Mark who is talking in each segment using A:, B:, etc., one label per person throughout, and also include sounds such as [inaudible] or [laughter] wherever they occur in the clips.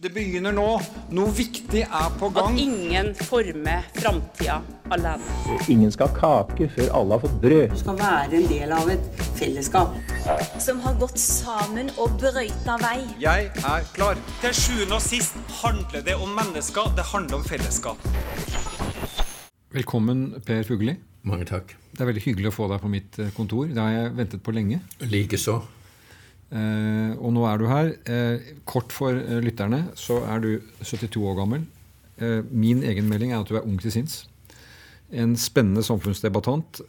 A: Det begynner nå. Noe viktig er på gang.
B: At ingen former framtida alene.
C: Ingen skal ha kake før alle har fått brød.
D: Du skal være en del av et fellesskap.
E: Som har gått sammen og brøyta vei.
A: Jeg er klar. Til sjuende og sist handler det om mennesker. Det handler om fellesskap.
F: Velkommen, Per Fugelli.
G: Mange takk.
F: Det er veldig hyggelig å få deg på mitt eh, kontor. Det har jeg ventet på lenge.
G: Likeså.
F: Eh, og nå er du her. Eh, kort for eh, lytterne så er du 72 år gammel. Min egen melding er at du er ung til sinns. En spennende samfunnsdebattant.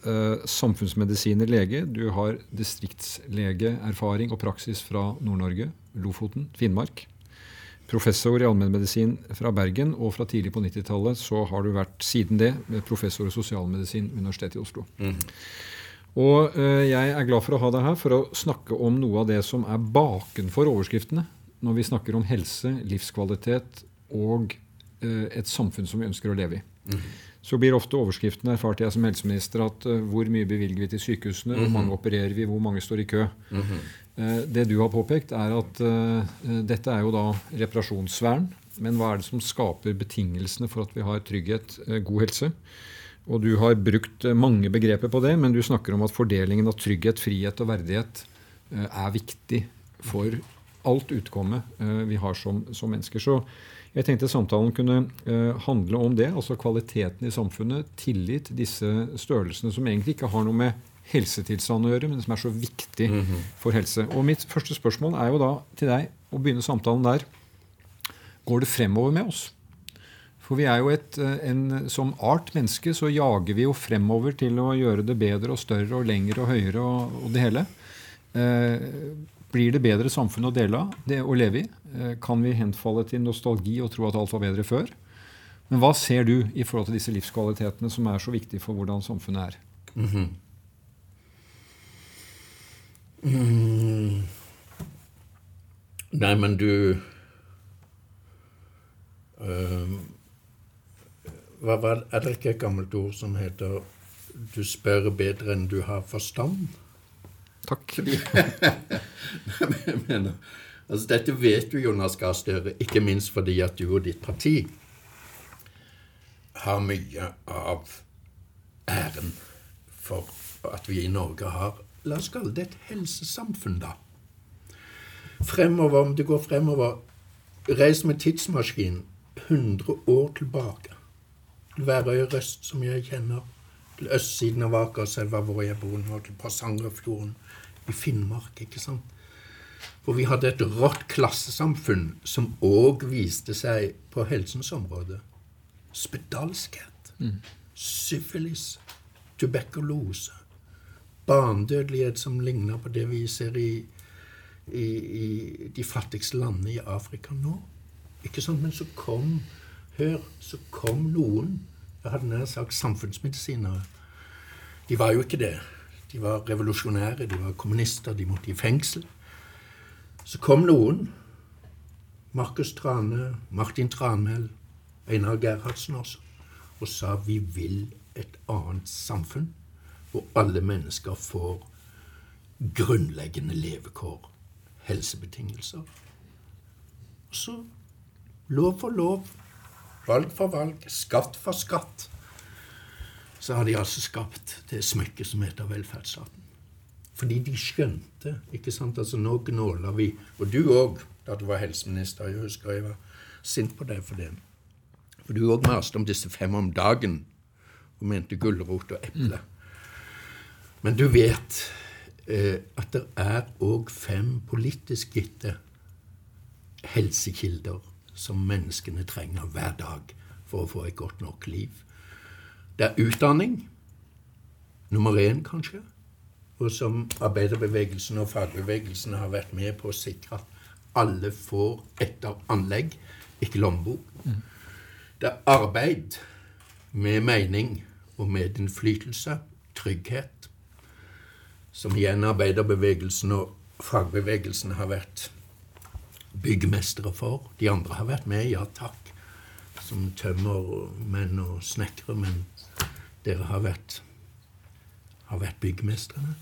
F: Samfunnsmedisiner, lege. Du har distriktslegeerfaring og praksis fra Nord-Norge, Lofoten, Finnmark. Professor i allmennmedisin fra Bergen, og fra tidlig på 90-tallet så har du vært siden det professor i sosialmedisin ved Universitetet i Oslo. Og eh, jeg er glad for å ha deg her for å snakke om noe av det som er bakenfor overskriftene når vi snakker om helse, livskvalitet og eh, et samfunn som vi ønsker å leve i. Så blir ofte overskriften, erfarte jeg som helseminister, at eh, hvor mye bevilger vi til sykehusene, hvor mange opererer vi, hvor mange står i kø. Eh, det du har påpekt, er at dette er jo da reparasjonsvern. Men hva er det som skaper betingelsene for at vi har trygghet, god helse? Og du har brukt eh, mange begreper på det, men du snakker om at fordelingen av trygghet, frihet og verdighet eh, er viktig for alt utkomme eh, vi har som, som mennesker. Så jeg tenkte samtalen kunne handle om det, altså kvaliteten i samfunnet, tillit, disse størrelsene som egentlig ikke har noe med helsetilstand å gjøre, men som er så viktig for helse. Og mitt første spørsmål er jo da til deg å begynne samtalen der. Går det fremover med oss? For vi er jo et, eh, en, Som art menneske så jager vi jo fremover til å gjøre det bedre og større og lengre og høyere og, og det hele. Eh, blir det bedre samfunn å dele av, det å leve i? Eh, kan vi henfalle til nostalgi og tro at alt var bedre før? Men hva ser du i forhold til disse livskvalitetene som er så viktige for hvordan samfunnet er?
G: Mm. Nei, men du Ehm, hva, hva, Er det ikke et gammelt ord som heter 'du spør bedre enn du har forstand'?
F: Takk.
G: Jeg [laughs] mener, altså Dette vet du, Jonas Gahr Støre, ikke minst fordi at du og ditt parti har mye av æren for at vi i Norge har La oss kalle det et helsesamfunn, da. Fremover, om det går fremover Reis med tidsmaskinen 100 år tilbake. Værøy Røst, som jeg kjenner. Til østsiden av Akerselva, hvor jeg bor nå. Til Porsangerfjorden i Finnmark. ikke sant? For vi hadde et rått klassesamfunn som òg viste seg på helsens område. Spedalskhet, syfilis, tuberkulose, barnedødelighet som ligner på det vi ser i, i, i de fattigste landene i Afrika nå. Ikke sant? Men så kom Hør, så kom noen Jeg hadde nær sagt samfunnsmedisinere. De var jo ikke det. De var revolusjonære, de var kommunister, de måtte i fengsel. Så kom noen. Markus Trane, Martin Tranmæl, Einar Gerhardsen også, og sa vi vil et annet samfunn hvor alle mennesker får grunnleggende levekår, helsebetingelser. Og så lov for lov, valg for valg, skatt for skatt, så har de altså skapt det smykket som heter velferdsstaten. Fordi de skjønte ikke sant, altså Nå gnåler vi, og du òg, da du var helseminister. Jeg husker jeg var sint på deg for det. For du òg maste om disse fem om dagen og mente gulrot og eple. Men du vet eh, at det er òg fem politisk gitte helsekilder som menneskene trenger hver dag for å få et godt nok liv. Det er utdanning, nummer én kanskje, og som arbeiderbevegelsen og fagbevegelsen har vært med på å sikre at alle får etter anlegg, ikke lommebok. Det er arbeid med mening og medinnflytelse, trygghet, som igjen arbeiderbevegelsen og fagbevegelsen har vært byggmestere for. De andre har vært med, ja takk, som tømmermenn og snekkere, men dere har vært, har vært byggmestrene.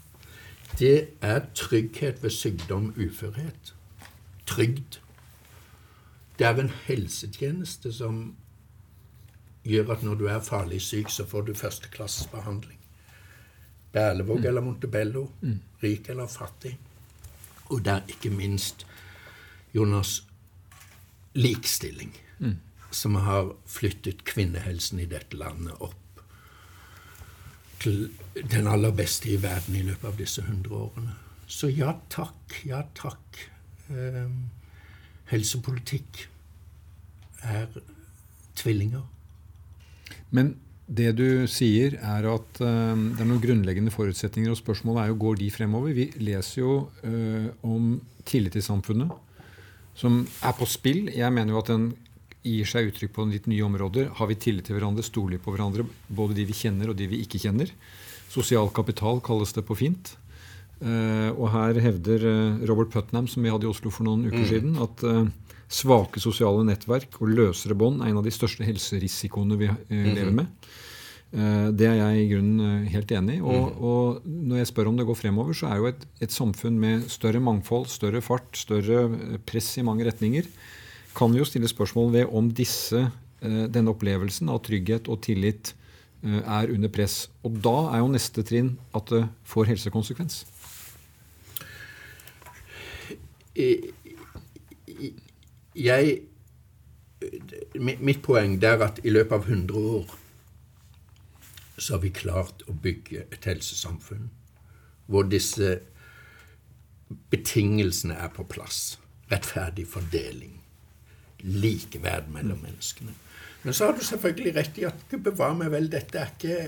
G: Det er trygghet ved sykdom, uførhet. Trygd. Det er en helsetjeneste som gjør at når du er farlig syk, så får du førsteklasses behandling. Berlevåg eller Montebello, rik eller fattig. Og det er ikke minst Jonas likestilling som har flyttet kvinnehelsen i dette landet opp til den aller beste i verden i løpet av disse hundre årene. Så ja takk, ja takk. Eh, helsepolitikk er tvillinger.
F: Men det du sier, er at eh, det er noen grunnleggende forutsetninger, og spørsmålet er jo går de fremover. Vi leser jo uh, om tillit i samfunnet som er på spill. Jeg mener jo at den gir seg uttrykk på litt nye områder. Har vi tillit til hverandre, stoler vi på hverandre, både de vi kjenner og de vi ikke kjenner? Sosial kapital kalles det på fint. Eh, og her hevder eh, Robert Putnam, som vi hadde i Oslo for noen uker siden, at eh, svake sosiale nettverk og løsere bånd er en av de største helserisikoene vi eh, lever med. Eh, Det er jeg i grunnen eh, helt enig i. Og, og når jeg spør om det går fremover, så er jo et, et samfunn med større mangfold, større fart, større eh, press i mange retninger, kan vi jo stille spørsmål ved om disse, denne opplevelsen av trygghet og tillit er under press. Og da er jo neste trinn at det får helsekonsekvens.
G: Jeg Mitt poeng er at i løpet av 100 år så har vi klart å bygge et helsesamfunn hvor disse betingelsene er på plass. Rettferdig fordeling. Likeverd mellom menneskene. Men så har du selvfølgelig rett i at bevare meg vel, dette er ikke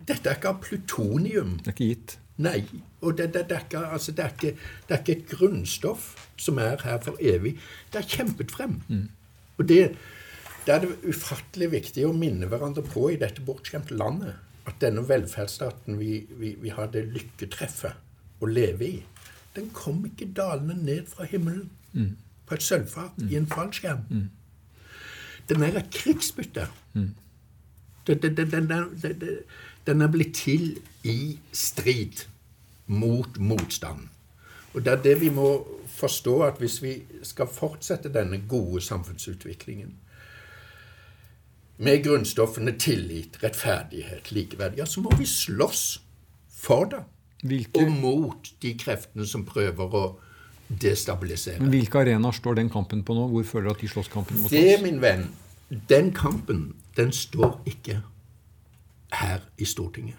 G: dette er ikke av plutonium.
F: Det er ikke gitt.
G: Nei. Og det, det, det, er ikke, altså, det, er ikke, det er ikke et grunnstoff som er her for evig. Det er kjempet frem. Og det, det er det ufattelig viktig å minne hverandre på i dette bortskjemte landet. At denne velferdsstaten vi, vi, vi har det lykketreffet å leve i, den kom ikke dalende ned fra himmelen på et sølvfat i en fallskjerm. Den er et krigsbytte. Den, den, den, den er blitt til i strid mot motstand. Og det er det vi må forstå, at hvis vi skal fortsette denne gode samfunnsutviklingen med grunnstoffene tillit, rettferdighet, likeverd, ja, så må vi slåss for det.
F: Hvilke,
G: Og mot de kreftene som prøver å destabilisere.
F: men hvilke arenaer står den kampen på nå? Hvor føler du at de slåss kampen mot oss?
G: Det, min venn, den kampen, den står ikke her i Stortinget.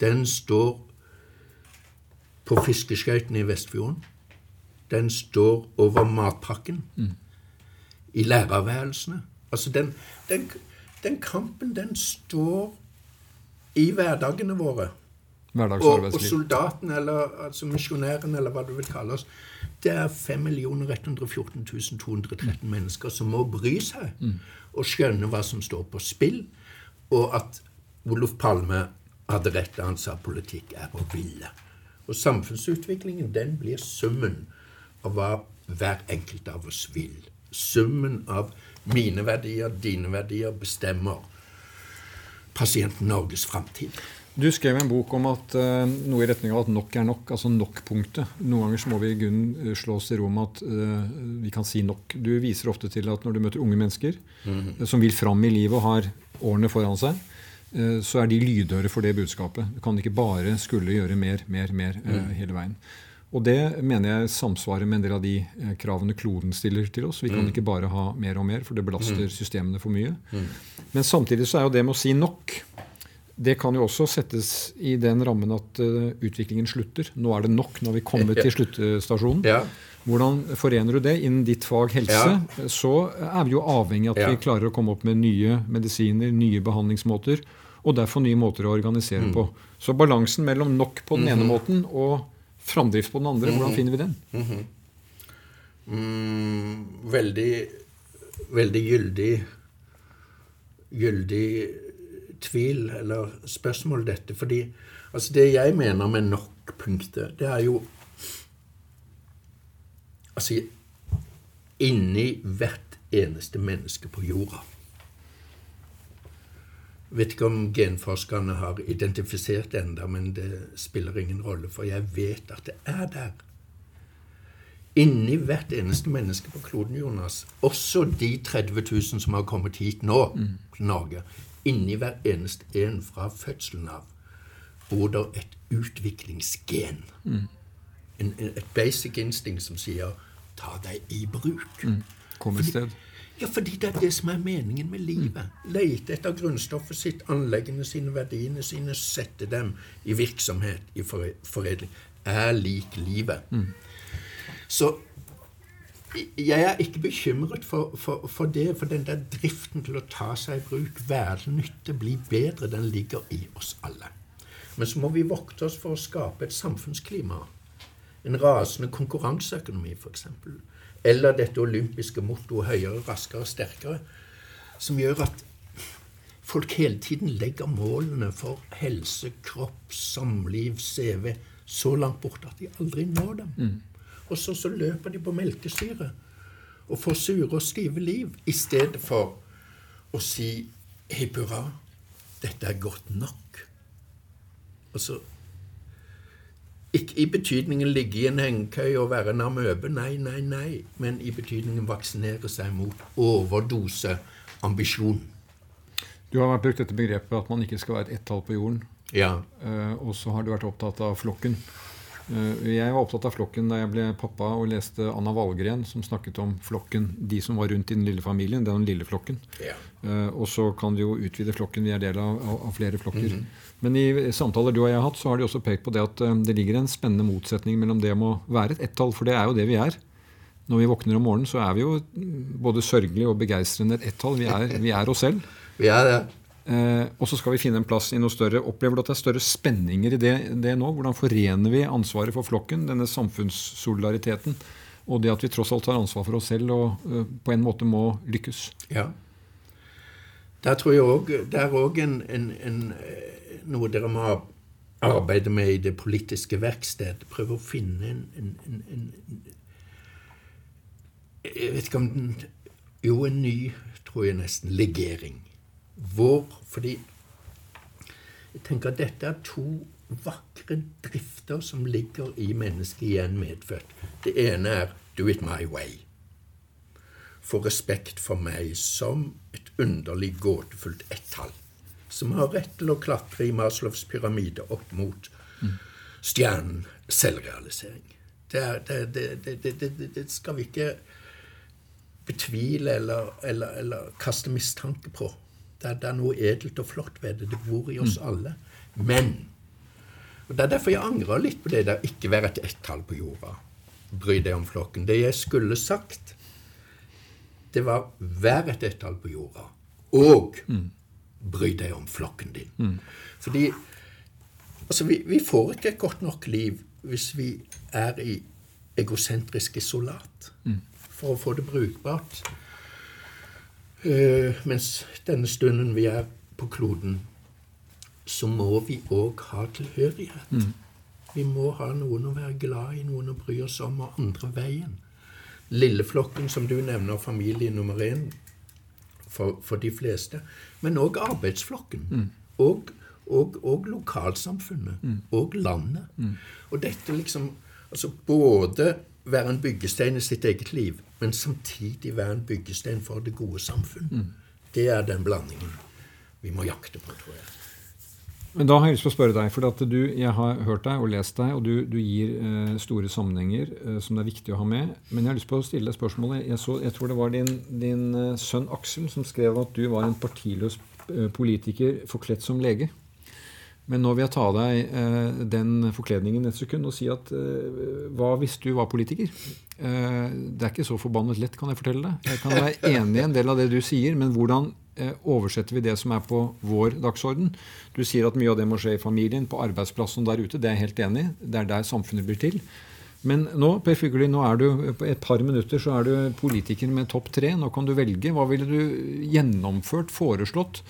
G: Den står på fiskeskøytene i Vestfjorden. Den står over matpakken. I lærerværelsene. Altså, den, den, den kampen, den står i hverdagene våre. Og, og
F: soldatene,
G: soldaten, eller altså misjonærene, eller hva du vil kalle oss, det er 5 114 213 mennesker som må bry seg og skjønne hva som står på spill, og at Olof Palme hadde rett da han sa politikk er å ville. Og samfunnsutviklingen, den blir summen av hva hver enkelt av oss vil. Summen av mine verdier, dine verdier, bestemmer pasienten Norges framtid.
F: Du skrev en bok om at uh, noe i retning av at nok er nok, altså nok-punktet. Noen ganger så må vi i grunnen eh, slå oss til ro med at uh, vi kan si nok. Du viser ofte til at når du møter unge mennesker eh, som vil fram i livet og har årene foran seg, uh, så er de lydhøre for det budskapet. Du kan ikke bare skulle gjøre mer, mer, mer eh, hele veien. Og det mener jeg samsvarer med en del av de eh, kravene kloden stiller til oss. Vi kan ikke bare ha mer og mer, for det belaster systemene for mye. Men samtidig så er jo det med å si nok det kan jo også settes i den rammen at uh, utviklingen slutter. Nå er det nok. når vi kommer til sluttstasjonen.
G: Ja.
F: Hvordan forener du det innen ditt fag helse? Så er vi jo avhengig av at
G: Ja.
F: vi klarer å komme opp med nye medisiner, nye behandlingsmåter, og derfor nye måter å organisere
G: Mm.
F: på. Så balansen mellom nok på den ene
G: Mhm.
F: måten og framdrift på den andre, hvordan finner vi den?
G: Mm, veldig, veldig gyldig gyldig tvil eller spørsmål, dette. Fordi altså det jeg mener med nok-punktet, det er jo Altså inni hvert eneste menneske på jorda. Vet ikke om genforskerne har identifisert det ennå, men det spiller ingen rolle, for jeg vet at det er der. inni hvert eneste menneske på kloden, Jonas, også de 30 000 som har kommet hit nå til Norge, inni hver eneste en fra fødselen av, bor det et utviklingsgen. En, en, et basic instinct som sier 'ta deg i bruk'.
F: Kom et sted.
G: Ja, fordi det er det som er meningen med livet. Lete etter grunnstoffet sitt, anleggene sine, verdiene sine, sette dem i virksomhet, i fore- foredling. Er lik livet. Så jeg er ikke bekymret for, for, for det, for den der driften til å ta seg i bruk, være til nytte, bli bedre, den ligger i oss alle. Men så må vi vokte oss for å skape et samfunnsklima. En rasende konkurranseøkonomi, f.eks. Eller dette olympiske mottoet 'høyere, raskere, sterkere', som gjør at folk hele tiden legger målene for helse, kropp, samliv, CV så langt bort at de aldri når dem. Og så, så løper de på melkesyre og får sure og stive liv, i stedet for å si hipp hurra, dette er godt nok. Altså ikke i betydningen ligge i en hengekøye og være en amøbe, nei, nei, nei, men i betydningen vaksinere seg mot overdoseambisjon.
F: Du har brukt dette begrepet at man ikke skal være et ett-tall på jorden.
G: Ja.
F: Eh, og så har du vært opptatt av flokken. Eh, jeg var opptatt av flokken da jeg ble pappa og leste Anna Valgren, som snakket om flokken, de som var rundt i den lille familien, den lille flokken.
G: Ja.
F: Eh, og så kan vi jo utvide flokken, vi er del av, av, flere flokker. Men i samtaler du og jeg har hatt, så har de også pekt på det at eh, det ligger en spennende motsetning mellom det med å være et ett-tall, for det er jo det vi er. Når vi våkner om morgenen, så er vi jo mm, både sørgelig og begeistrende et ett-tall. Vi, er- vi er oss selv.
G: Vi er det.
F: Eh, og så skal vi finne en plass i noe større. Opplever du at det er større spenninger i det, det nå? Hvordan forener vi ansvaret for flokken, denne samfunnssolidariteten, og det at vi tross alt har ansvar for oss selv og eh, på en måte må lykkes?
G: Ja. Der tror jeg også, det er òg eh, noe dere må arbeide med i det politiske verksted. Prøve å finne en, en, en, en Jeg vet ikke om den Jo, en ny, tror jeg nesten, legering. Hvor Fordi jeg tenker at dette er to vakre drifter som ligger i mennesket igjen medfødt. Det ene er 'do it my way' få respekt for meg som et underlig gåtefullt ett-tall, som har rett til å klatre i Maslows pyramide opp mot stjernen selvrealisering. Det, er, det, det, det skal vi ikke betvile eller, eller, eller kaste mistanke på. Det det er noe edelt og flott ved det. Det bor i oss alle. Men og Det er derfor jeg angrer litt på det der ikke være et ett-tall på jorda. Bry deg om flokken. Det jeg skulle sagt, det var vær et ett-tall på jorda, og bry deg om flokken din. Fordi altså, vi, vi får ikke et godt nok liv hvis vi er i egosentrisk isolat for å få det brukbart. Eh, mens denne stunden vi er på kloden, så må vi òg ha tilhørighet. Vi må ha noen å være glad i, noen å bry oss om, og andre veien. Lilleflokken, som du nevner, familie nummer én for, for de fleste. Men òg arbeidsflokken. Og, og, og lokalsamfunnet. Og landet. Og dette liksom Altså både være en byggestein i sitt eget liv, men samtidig være en byggestein for det gode samfunn. Det er den blandingen vi må jakte på, tror jeg.
F: Men da har jeg lyst til å spørre deg, for at du, jeg har hørt deg og lest deg, og du, du gir eh, store sammenhenger eh, som det er viktig å ha med. Men jeg har lyst til å stille deg spørsmålet. Jeg, så, jeg tror det var din, din eh, sønn Aksel som skrev at du var en partiløs eh, politiker forkledt som lege. Men nå vil jeg ta av deg eh, den forkledningen et sekund og si at eh, hva hvis du var politiker? Eh, det er ikke så forbannet lett, kan jeg fortelle deg. Jeg kan være enig i en del av det du sier, men hvordan eh, oversetter vi det som er på vår dagsorden? Du sier at mye av det må skje i familien, på arbeidsplassen der ute. Det er jeg helt enig i. Det er der samfunnet blir til. Men nå Per Fugelli, nå er du på et par minutter så er du politiker med topp tre. Nå kan du velge. Hva ville du gjennomført, foreslått?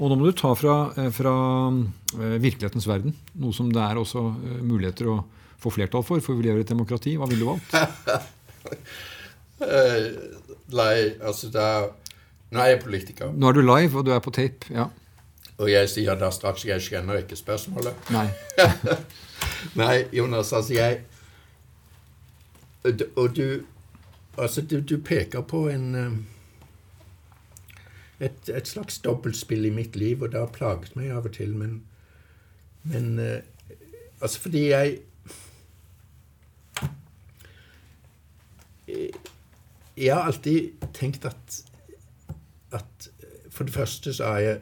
F: Og nå må du ta fra, eh, fra eh, virkelighetens verden, noe som det er også eh, muligheter å få flertall for, for vi lever i et demokrati. Hva ville du valgt? [laughs]
G: Nei, altså da Nå er jeg politiker,
F: Nå er du live, og du er på tape. Ja.
G: og jeg sier da straks jeg skjønner ikke spørsmålet.
F: Nei. [laughs]
G: Nei, Jonas, altså jeg Og du- Altså, du, du peker på en et, et slags dobbeltspill i mitt liv, og det har plaget meg av og til, men Men eh, Altså, fordi jeg Eh, Jeg har alltid tenkt at at For det første så har jeg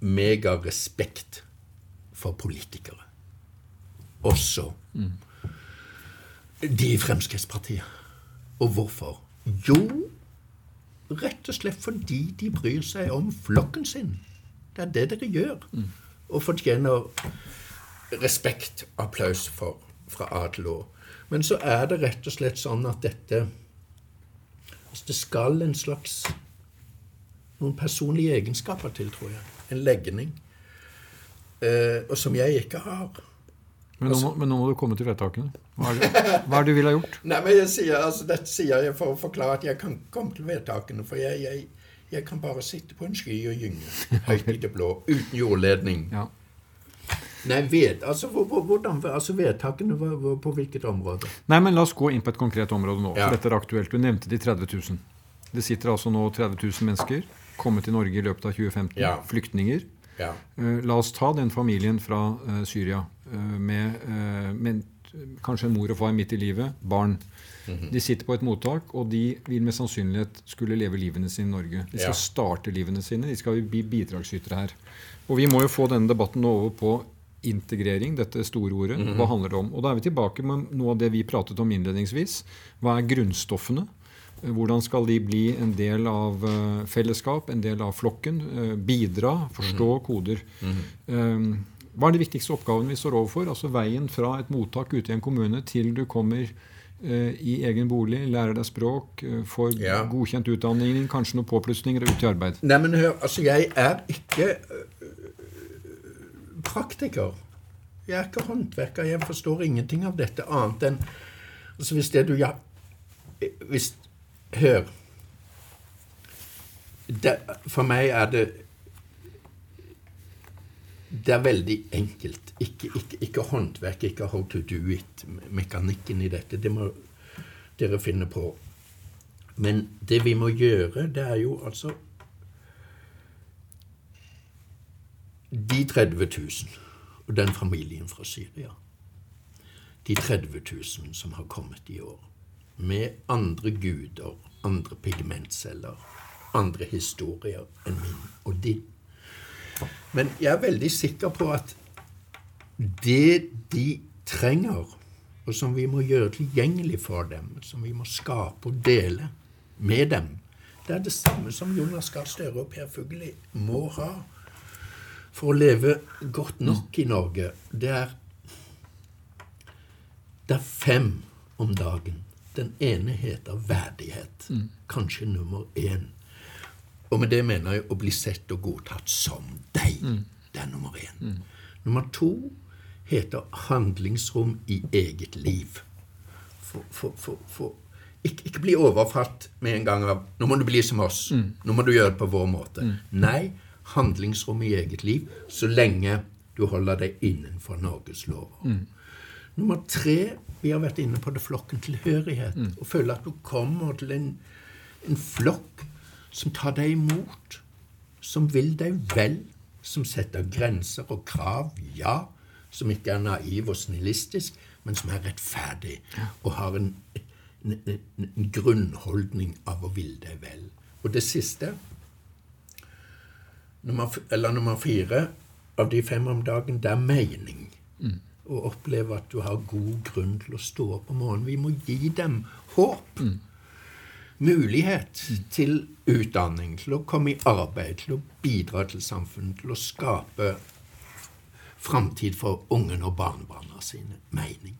G: megarespekt for politikere. Også de i Fremskrittspartiet. Og hvorfor? Jo, rett og slett fordi de bryr seg om flokken sin. Det er det dere gjør. Og fortjener respekt applaus for fra A til Å. Men så er det rett og slett sånn at dette altså Det skal en slags noen personlige egenskaper til, tror jeg. En legning. Eh, og som jeg ikke har.
F: Men nå, må, men nå må du komme til vedtakene. Hva er det, hva er det du ville ha gjort? [laughs]
G: Nei, men jeg sier, altså, Dette sier jeg for å forklare at jeg kan komme til vedtakene. For jeg, jeg, jeg kan bare sitte på en sky og gynge høyt i det blå, uten jordledning.
F: Ja.
G: Nei, ved, altså, hvor- hvor- hvordan, altså vedtakene var, på hvilket område?
F: Nei, men La oss gå inn på et konkret område nå.
G: Ja.
F: for Dette er aktuelt. Du nevnte de 30 000. Det sitter altså nå 30 000 mennesker kommet til Norge i løpet av 2015.
G: Ja.
F: Flyktninger.
G: Ja.
F: Eh, la oss ta den familien fra eh, Syria med, eh, med kanskje en mor og far midt i livet, barn.
G: Mhm.
F: De sitter på et mottak, og de vil med sannsynlighet skulle leve livene sine i Norge. De skal
G: Ja.
F: starte livene sine, de skal bli bidragsytere her. Og vi må jo få denne debatten over på integrering, dette store ordet.
G: Mhm.
F: Hva handler det om? Og da er vi tilbake med noe av det vi pratet om innledningsvis. Hva er grunnstoffene? Eh, Hvordan skal de bli en del av eh, fellesskap, en del av flokken? eh, bidra, forstå koder. Eh, hva er de viktigste oppgavene vi står overfor? Altså Veien fra et mottak ute i en kommune til du kommer eh, i egen bolig, lærer deg språk, eh, får
G: Ja.
F: godkjent utdanning, kanskje noen påplussinger og ut i arbeid.
G: Nei, men hør, altså, jeg er ikke øh, praktiker. Jeg er ikke håndverker. Jeg forstår ingenting av dette annet enn altså, Hvis det du ja, hvis, Hør. Det, for meg er det Det er veldig enkelt. Ikke, ikke, ikke håndverk, ikke how to do it, mekanikken i dette. Det må dere finne på. Men det vi må gjøre, det er jo altså De 30 000 og den familien fra Syria. De 30 000 som har kommet i år. Med andre guder, andre pigmentceller, andre historier enn min og din. Men jeg er veldig sikker på at det de trenger, og som vi må gjøre tilgjengelig for dem, som vi må skape og dele med dem, det er det samme som Jonas Gahr Støre og Per Fugelli må ha for å leve godt nok i Norge. Det er, det er fem om dagen. Den ene heter verdighet. Kanskje nummer én. Og med det mener jeg å bli sett og godtatt som deg. Det er nummer én. Nummer to heter handlingsrom i eget liv. For, for, for, ikke, ikke bli overfalt med en gang av 'Nå må du bli som oss. Nå må du gjøre det på vår måte'. Nei, handlingsrom i eget liv så lenge du holder deg innenfor Norges lover. Nummer tre Vi har vært inne på det flokken tilhørighet. Å føle at du kommer til en, en flokk som tar deg imot, som vil deg vel, som setter grenser og krav, ja, som ikke er naiv og snillistisk, men som er rettferdig og har en, en, en, grunnholdning av å ville deg vel. Og det siste, nummer, eller nummer fire av de fem om dagen, det er mening. Å oppleve at du har god grunn til å stå opp om morgenen. Vi må gi dem håp. Mulighet til utdanning, til å komme i arbeid, til å bidra til samfunnet, til å skape framtid for ungene og barnebarna sine. Mening.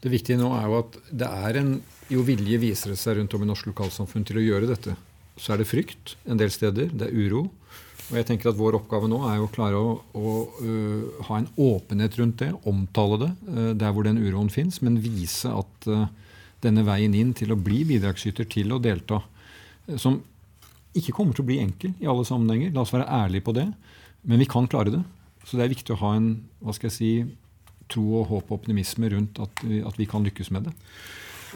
F: Det viktige nå er jo at det er en jo vilje viser det seg rundt om i norsk lokalsamfunn til å gjøre dette. Så er det frykt en del steder. Det er uro. Og jeg tenker at Vår oppgave nå er jo å klare å, å uh, ha en åpenhet rundt det, omtale det uh, der hvor den uroen fins, men vise at øh, denne veien inn til å bli bidragsyter til å delta, øh, som ikke kommer til å bli enkel i alle sammenhenger, la oss være ærlige på det, men vi kan klare det. Så det er viktig å ha en hva skal jeg si, tro og håp og optimisme rundt at vi, at vi kan lykkes med det.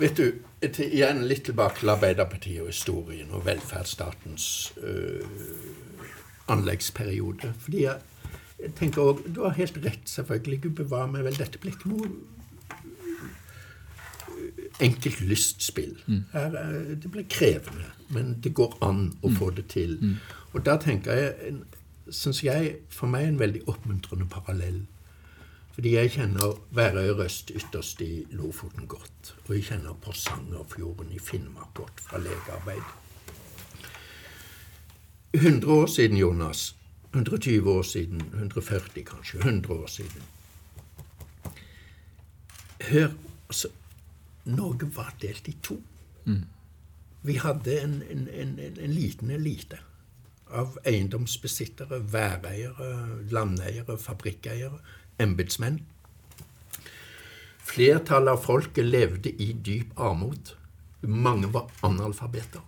G: Vet du, til, igjen litt tilbake til Arbeiderpartiet og historien og velferdsstatens øh, anleggsperiode. Fordi jeg, jeg tenker også, Du har helt rett, selvfølgelig. Gud bevare meg vel. Dette blir ikke noe enkelt lystspill. Her, er- det blir krevende, men det går an å få det til. Og da tenker jeg, syns jeg, for meg en veldig oppmuntrende parallell. Fordi jeg kjenner Værøy Røst ytterst i Lofoten godt. Og jeg kjenner Porsangerfjorden i Finnmark godt fra legearbeid. 100 år siden, Jonas. 120 år siden. 140 kanskje. 100 år siden. Hør, altså Norge var delt i to. Vi hadde en, en, en, en, en liten elite av eiendomsbesittere, væreiere, landeiere, fabrikkeiere, embetsmenn. Flertallet av folket levde i dyp armod. Mange var analfabeter.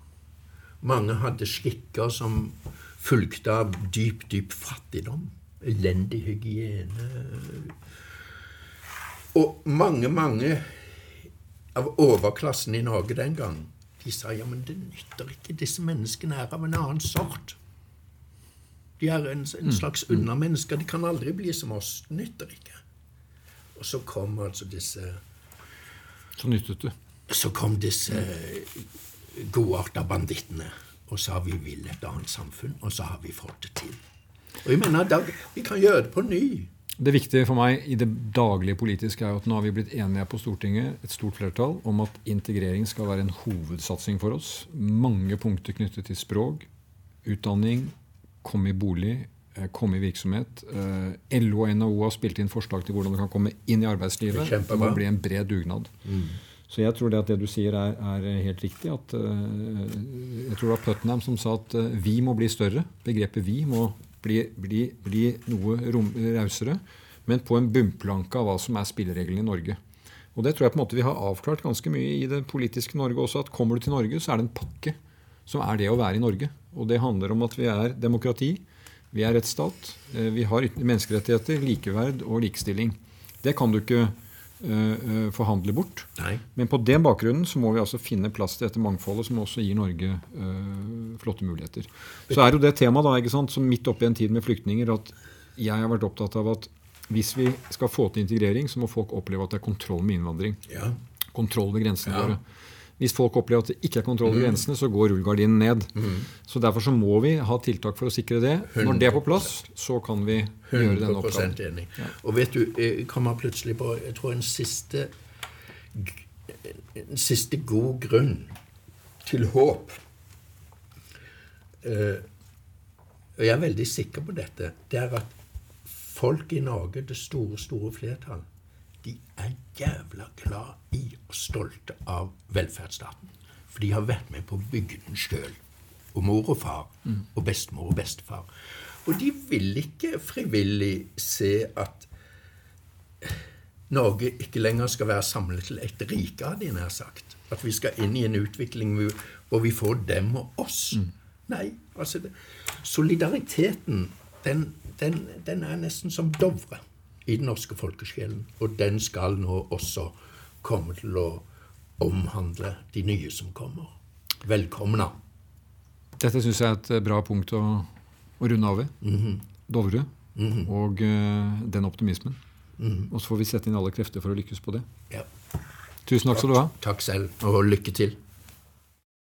G: Mange hadde skikker som fulgte av dyp, dyp fattigdom. Elendig hygiene. Og mange, mange av overklassen i Norge den gang, de sa ja, men det nytter ikke. Disse menneskene er av en annen sort. De er en, en slags undermennesker. De kan aldri bli som oss. Det nytter ikke. Og så kom altså disse
F: Så nyttet det.
G: så kom disse godarta bandittene og sa vi vil et annet samfunn, og så har vi fått det til. Og jeg mener, da, Vi kan gjøre det på ny.
F: Det viktige for meg i det daglige politiske er jo at nå har vi blitt enige på Stortinget, et stort flertall, om at integrering skal være en hovedsatsing for oss. Mange punkter knyttet til språk, utdanning, komme i bolig, eh, komme i virksomhet. Eh, LO og NHO har spilt inn forslag til hvordan du kan komme inn i arbeidslivet.
G: Det
F: må bli en bred dugnad. Så jeg tror det at det du sier er, er helt riktig. at eh, Jeg tror det var Putnam som sa at vi må bli større. Begrepet 'vi' må bli, bli, bli noe rausere, men på en bunnplanke av hva som er spillereglene i Norge. Og det tror jeg på en måte vi har avklart ganske mye i det politiske Norge også. At kommer du til Norge, så er det en pakke som er det å være i Norge. Og det handler om at vi er demokrati, vi er rettsstat, eh, vi har menneskerettigheter, likeverd og likestilling. Det kan du ikke eh, forhandle bort.
G: Nei.
F: Men på den bakgrunnen så må vi altså finne plass til dette mangfoldet, som også gir Norge uh, flotte muligheter. Så er jo det temaet da, ikke sant, som midt oppi en tid med flyktninger, at jeg har vært opptatt av at hvis vi skal få til integrering, så må folk oppleve at det er kontroll med innvandring.
G: Ja.
F: Kontroll ved grensene
G: Ja.
F: våre. Hvis folk opplever at det ikke er kontroll ved grensene, så går rullegardinen ned. Så Derfor så må vi ha tiltak for å sikre det. Når det er på plass, så kan vi gjøre denne
G: 100
F: oppgaven.
G: enig. Og vet du, jeg kommer plutselig på jeg tror en siste, en siste god grunn til håp. Uh, og jeg er veldig sikker på dette. Det er at folk i Norge, det store, store flertall, de er jævla glad i og stolte av velferdsstaten. For de har vært med på å bygge den sjøl. Og mor og far. Og bestemor og bestefar. Og de vil ikke frivillig se at Norge ikke lenger skal være samlet til et rike, hadde jeg nær sagt. At vi skal inn i en utvikling hvor- vi får dem og oss. Nei, altså det, Solidariteten, den, den, den er nesten som Dovre i den norske folkesjelen. Og den skal nå også komme til å omhandle de nye som kommer. Velkomna.
F: Dette syns jeg er et eh, bra punkt å, å runde av ved. Dovre og uh, den optimismen. Og så får vi sette inn alle krefter for å lykkes på det.
G: Ja.
F: Tusen takk skal du ha.
G: Takk selv, og lykke til.